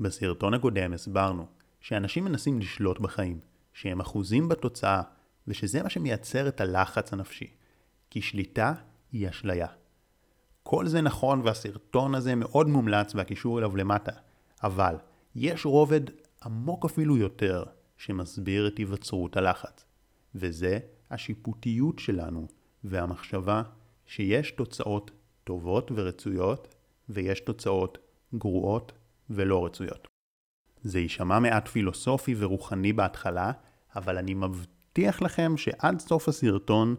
בסרטון הקודם הסברנו שאנשים מנסים לשלוט בחיים, שהם אחוזים בתוצאה, ושזה מה שמייצר את הלחץ הנפשי. כי שליטה היא אשליה. כל זה נכון והסרטון הזה מאוד מומלץ והקישור אליו למטה, אבל יש רובד עמוק אפילו יותר שמסביר את היווצרות הלחץ, וזה השיפוטיות שלנו והמחשבה שיש תוצאות טובות ורצויות ויש תוצאות גרועות ולא רצויות. זה יישמע מעט פילוסופי ורוחני בהתחלה, אבל אני מבטיח לכם שעד סוף הסרטון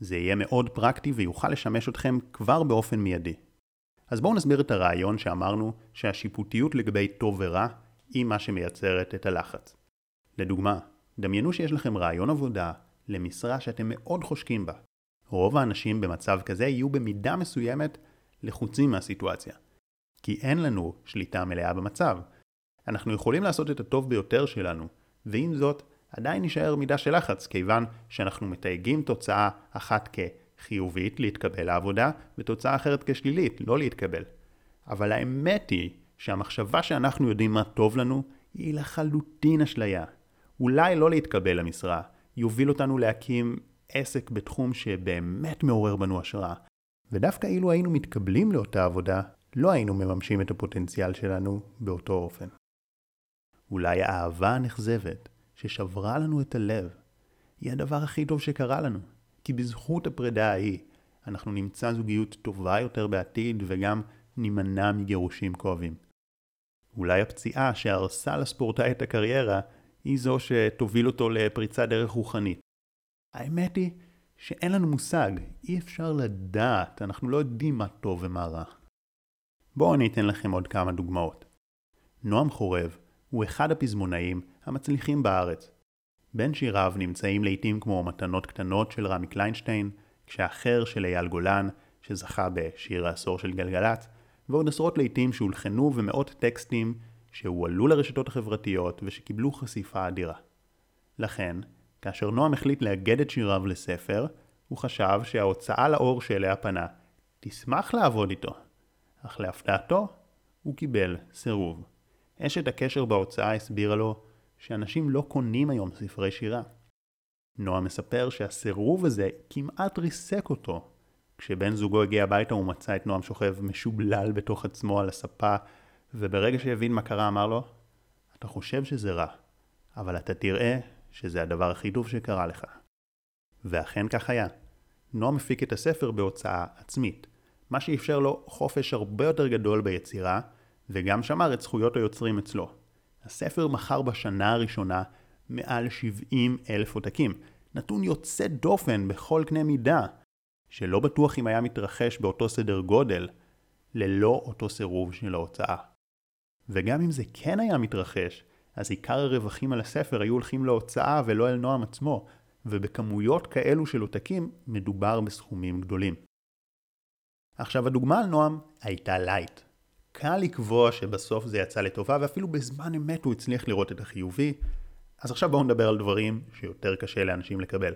זה יהיה מאוד פרקטי ויוכל לשמש אתכם כבר באופן מיידי. אז בואו נסביר את הרעיון שאמרנו שהשיפוטיות לגבי טוב ורע היא מה שמייצרת את הלחץ. לדוגמה, דמיינו שיש לכם רעיון עבודה למשרה שאתם מאוד חושקים בה. רוב האנשים במצב כזה יהיו במידה מסוימת לחוצים מהסיטואציה. כי אין לנו שליטה מלאה במצב. אנחנו יכולים לעשות את הטוב ביותר שלנו, ועם זאת, עדיין נשאר מידה של לחץ, כיוון שאנחנו מתייגים תוצאה אחת כחיובית להתקבל לעבודה, ותוצאה אחרת כשלילית, לא להתקבל. אבל האמת היא שהמחשבה שאנחנו יודעים מה טוב לנו, היא לחלוטין אשליה. אולי לא להתקבל למשרה, יוביל אותנו להקים עסק בתחום שבאמת מעורר בנו השראה. ודווקא אילו היינו מתקבלים לאותה עבודה, לא היינו מממשים את הפוטנציאל שלנו באותו אופן. אולי האהבה הנכזבת, ששברה לנו את הלב, היא הדבר הכי טוב שקרה לנו. כי בזכות הפרידה ההיא, אנחנו נמצא זוגיות טובה יותר בעתיד וגם נימנע מגירושים כואבים. אולי הפציעה שהרסה לספורטאי את הקריירה היא זו שתוביל אותו לפריצת דרך רוחנית. האמת היא שאין לנו מושג, אי אפשר לדעת, אנחנו לא יודעים מה טוב ומה רע. בואו אני אתן לכם עוד כמה דוגמאות. נועם חורב הוא אחד הפזמונאים המצליחים בארץ. בין שיריו נמצאים לעיתים כמו מתנות קטנות של רמי קליינשטיין, כשאחר של אייל גולן, שזכה בשיר העשור של גלגלצ, ועוד עשרות לעיתים שהולחנו ומאות טקסטים שהועלו לרשתות החברתיות ושקיבלו חשיפה אדירה. לכן, כאשר נועם החליט לאגד את שיריו לספר, הוא חשב שההוצאה לאור שאליה פנה תשמח לעבוד איתו, אך להפתעתו, הוא קיבל סירוב. אשת הקשר בהוצאה הסבירה לו שאנשים לא קונים היום ספרי שירה. נועם מספר שהסירוב הזה כמעט ריסק אותו. כשבן זוגו הגיע הביתה הוא מצא את נועם שוכב משובלל בתוך עצמו על הספה, וברגע שהבין מה קרה אמר לו, אתה חושב שזה רע, אבל אתה תראה שזה הדבר הכי טוב שקרה לך. ואכן כך היה. נועם הפיק את הספר בהוצאה עצמית, מה שאפשר לו חופש הרבה יותר גדול ביצירה, וגם שמר את זכויות היוצרים אצלו. הספר מכר בשנה הראשונה מעל 70 אלף עותקים, נתון יוצא דופן בכל קנה מידה, שלא בטוח אם היה מתרחש באותו סדר גודל, ללא אותו סירוב של ההוצאה. וגם אם זה כן היה מתרחש, אז עיקר הרווחים על הספר היו הולכים להוצאה ולא אל נועם עצמו, ובכמויות כאלו של עותקים מדובר בסכומים גדולים. עכשיו הדוגמה על נועם הייתה light. קל לקבוע שבסוף זה יצא לטובה ואפילו בזמן אמת הוא הצליח לראות את החיובי, אז עכשיו בואו נדבר על דברים שיותר קשה לאנשים לקבל.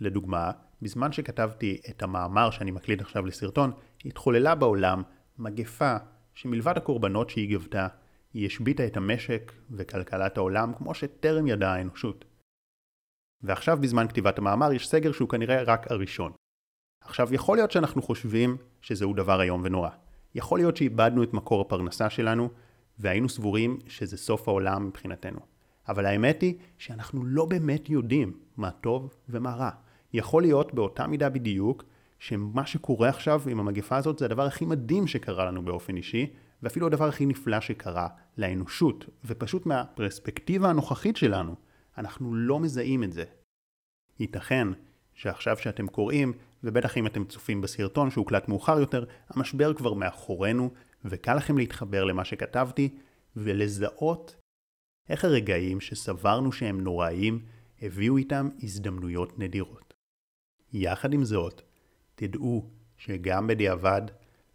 לדוגמה, בזמן שכתבתי את המאמר שאני מקליט עכשיו לסרטון, התחוללה בעולם מגפה שמלבד הקורבנות שהיא גבתה, היא השביתה את המשק וכלכלת העולם כמו שטרם ידעה האנושות. ועכשיו בזמן כתיבת המאמר יש סגר שהוא כנראה רק הראשון. עכשיו יכול להיות שאנחנו חושבים שזהו דבר איום ונורא. יכול להיות שאיבדנו את מקור הפרנסה שלנו והיינו סבורים שזה סוף העולם מבחינתנו. אבל האמת היא שאנחנו לא באמת יודעים מה טוב ומה רע. יכול להיות באותה מידה בדיוק שמה שקורה עכשיו עם המגפה הזאת זה הדבר הכי מדהים שקרה לנו באופן אישי, ואפילו הדבר הכי נפלא שקרה לאנושות, ופשוט מהפרספקטיבה הנוכחית שלנו, אנחנו לא מזהים את זה. ייתכן שעכשיו שאתם קוראים, ובטח אם אתם צופים בסרטון שהוקלט מאוחר יותר, המשבר כבר מאחורינו, וקל לכם להתחבר למה שכתבתי, ולזהות איך הרגעים שסברנו שהם נוראיים, הביאו איתם הזדמנויות נדירות. יחד עם זאת, תדעו שגם בדיעבד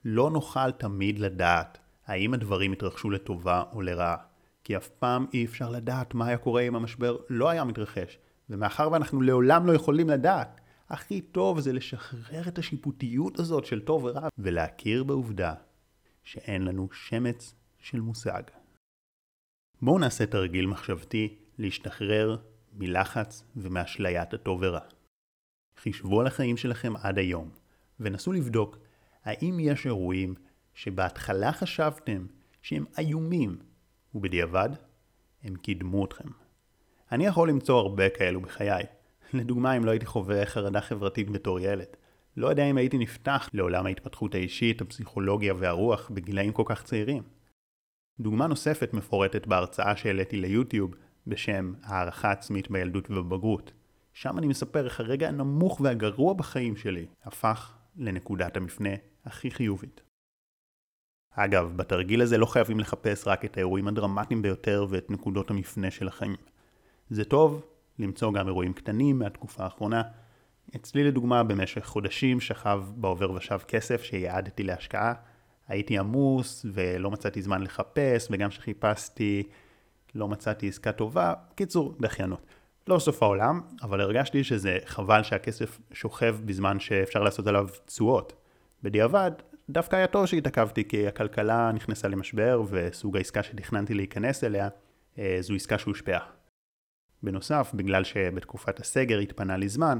לא נוכל תמיד לדעת האם הדברים התרחשו לטובה או לרעה, כי אף פעם אי אפשר לדעת מה היה קורה אם המשבר לא היה מתרחש, ומאחר ואנחנו לעולם לא יכולים לדעת, הכי טוב זה לשחרר את השיפוטיות הזאת של טוב ורע, ולהכיר בעובדה שאין לנו שמץ של מושג. בואו נעשה תרגיל מחשבתי להשתחרר מלחץ ומאשליית הטוב ורע. חישבו על החיים שלכם עד היום, ונסו לבדוק האם יש אירועים שבהתחלה חשבתם שהם איומים, ובדיעבד הם קידמו אתכם. אני יכול למצוא הרבה כאלו בחיי. לדוגמה, אם לא הייתי חווה חרדה חברתית בתור ילד. לא יודע אם הייתי נפתח לעולם ההתפתחות האישית, הפסיכולוגיה והרוח בגילאים כל כך צעירים. דוגמה נוספת מפורטת בהרצאה שהעליתי ליוטיוב בשם הערכה עצמית בילדות ובבגרות. שם אני מספר איך הרגע הנמוך והגרוע בחיים שלי הפך לנקודת המפנה הכי חיובית. אגב, בתרגיל הזה לא חייבים לחפש רק את האירועים הדרמטיים ביותר ואת נקודות המפנה של החיים. זה טוב למצוא גם אירועים קטנים מהתקופה האחרונה. אצלי לדוגמה, במשך חודשים שכב בעובר ושב כסף שיעדתי להשקעה. הייתי עמוס ולא מצאתי זמן לחפש, וגם כשחיפשתי לא מצאתי עסקה טובה. קיצור, דחיינות. לא סוף העולם, אבל הרגשתי שזה חבל שהכסף שוכב בזמן שאפשר לעשות עליו תשואות. בדיעבד, דווקא היה טוב שהתעכבתי כי הכלכלה נכנסה למשבר וסוג העסקה שתכננתי להיכנס אליה אה, זו עסקה שהושפעה. בנוסף, בגלל שבתקופת הסגר התפנה לי זמן,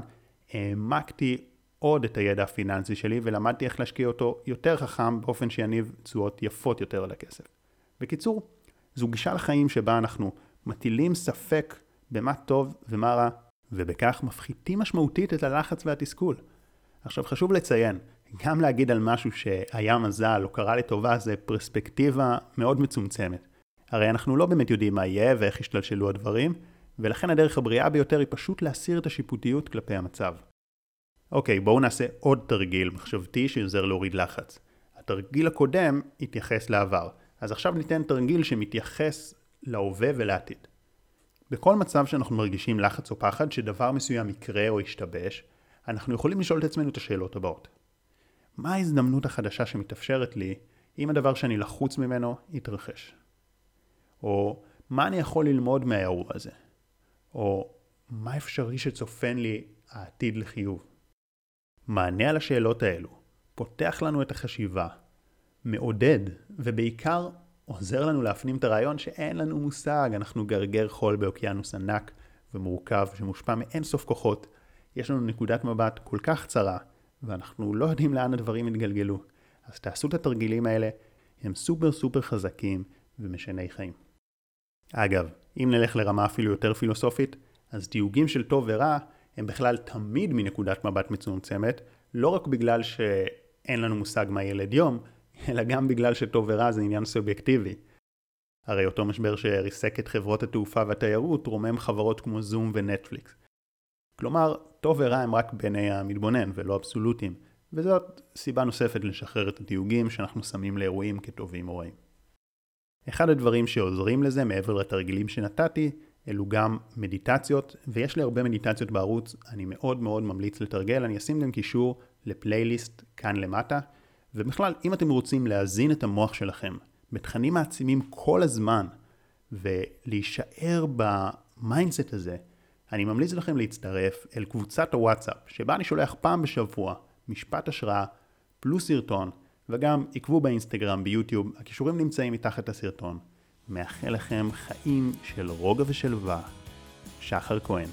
העמקתי עוד את הידע הפיננסי שלי ולמדתי איך להשקיע אותו יותר חכם באופן שיניב תשואות יפות יותר על הכסף. בקיצור, זו גישה לחיים שבה אנחנו מטילים ספק במה טוב ומה רע, ובכך מפחיתים משמעותית את הלחץ והתסכול. עכשיו חשוב לציין, גם להגיד על משהו שהיה מזל או קרה לטובה זה פרספקטיבה מאוד מצומצמת. הרי אנחנו לא באמת יודעים מה יהיה ואיך ישתלשלו הדברים, ולכן הדרך הבריאה ביותר היא פשוט להסיר את השיפוטיות כלפי המצב. אוקיי, בואו נעשה עוד תרגיל מחשבתי שעוזר להוריד לחץ. התרגיל הקודם התייחס לעבר, אז עכשיו ניתן תרגיל שמתייחס להווה ולעתיד. בכל מצב שאנחנו מרגישים לחץ או פחד שדבר מסוים יקרה או ישתבש, אנחנו יכולים לשאול את עצמנו את השאלות הבאות. מה ההזדמנות החדשה שמתאפשרת לי אם הדבר שאני לחוץ ממנו יתרחש? או מה אני יכול ללמוד מהאירוע הזה? או מה אפשרי שצופן לי העתיד לחיוב? מענה על השאלות האלו פותח לנו את החשיבה, מעודד ובעיקר עוזר לנו להפנים את הרעיון שאין לנו מושג, אנחנו גרגר חול באוקיינוס ענק ומורכב שמושפע מאין סוף כוחות. יש לנו נקודת מבט כל כך צרה, ואנחנו לא יודעים לאן הדברים יתגלגלו. אז תעשו את התרגילים האלה, הם סופר סופר חזקים ומשני חיים. אגב, אם נלך לרמה אפילו יותר פילוסופית, אז תיוגים של טוב ורע הם בכלל תמיד מנקודת מבט מצומצמת, לא רק בגלל שאין לנו מושג מה ילד יום, אלא גם בגלל שטוב ורע זה עניין סובייקטיבי. הרי אותו משבר שריסק את חברות התעופה והתיירות רומם חברות כמו זום ונטפליקס. כלומר, טוב ורע הם רק בעיני המתבונן ולא אבסולוטיים, וזאת סיבה נוספת לשחרר את התיוגים שאנחנו שמים לאירועים כטובים או רעים. אחד הדברים שעוזרים לזה מעבר לתרגילים שנתתי, אלו גם מדיטציות, ויש לי הרבה מדיטציות בערוץ, אני מאוד מאוד ממליץ לתרגל, אני אשים גם קישור לפלייליסט כאן למטה, ובכלל, אם אתם רוצים להזין את המוח שלכם בתכנים מעצימים כל הזמן, ולהישאר ב mindset הזה, אני ממליץ לכם להצטרף אל קבוצת הוואטסאפ, שבה אני שולח פעם בשבוע משפט השראה פלוס סרטון, וגם עקבו באינסטגרם, ביוטיוב, הקישורים נמצאים מתחת לסרטון. מאחל לכם חיים של רוגע ושלווה. שחר כהן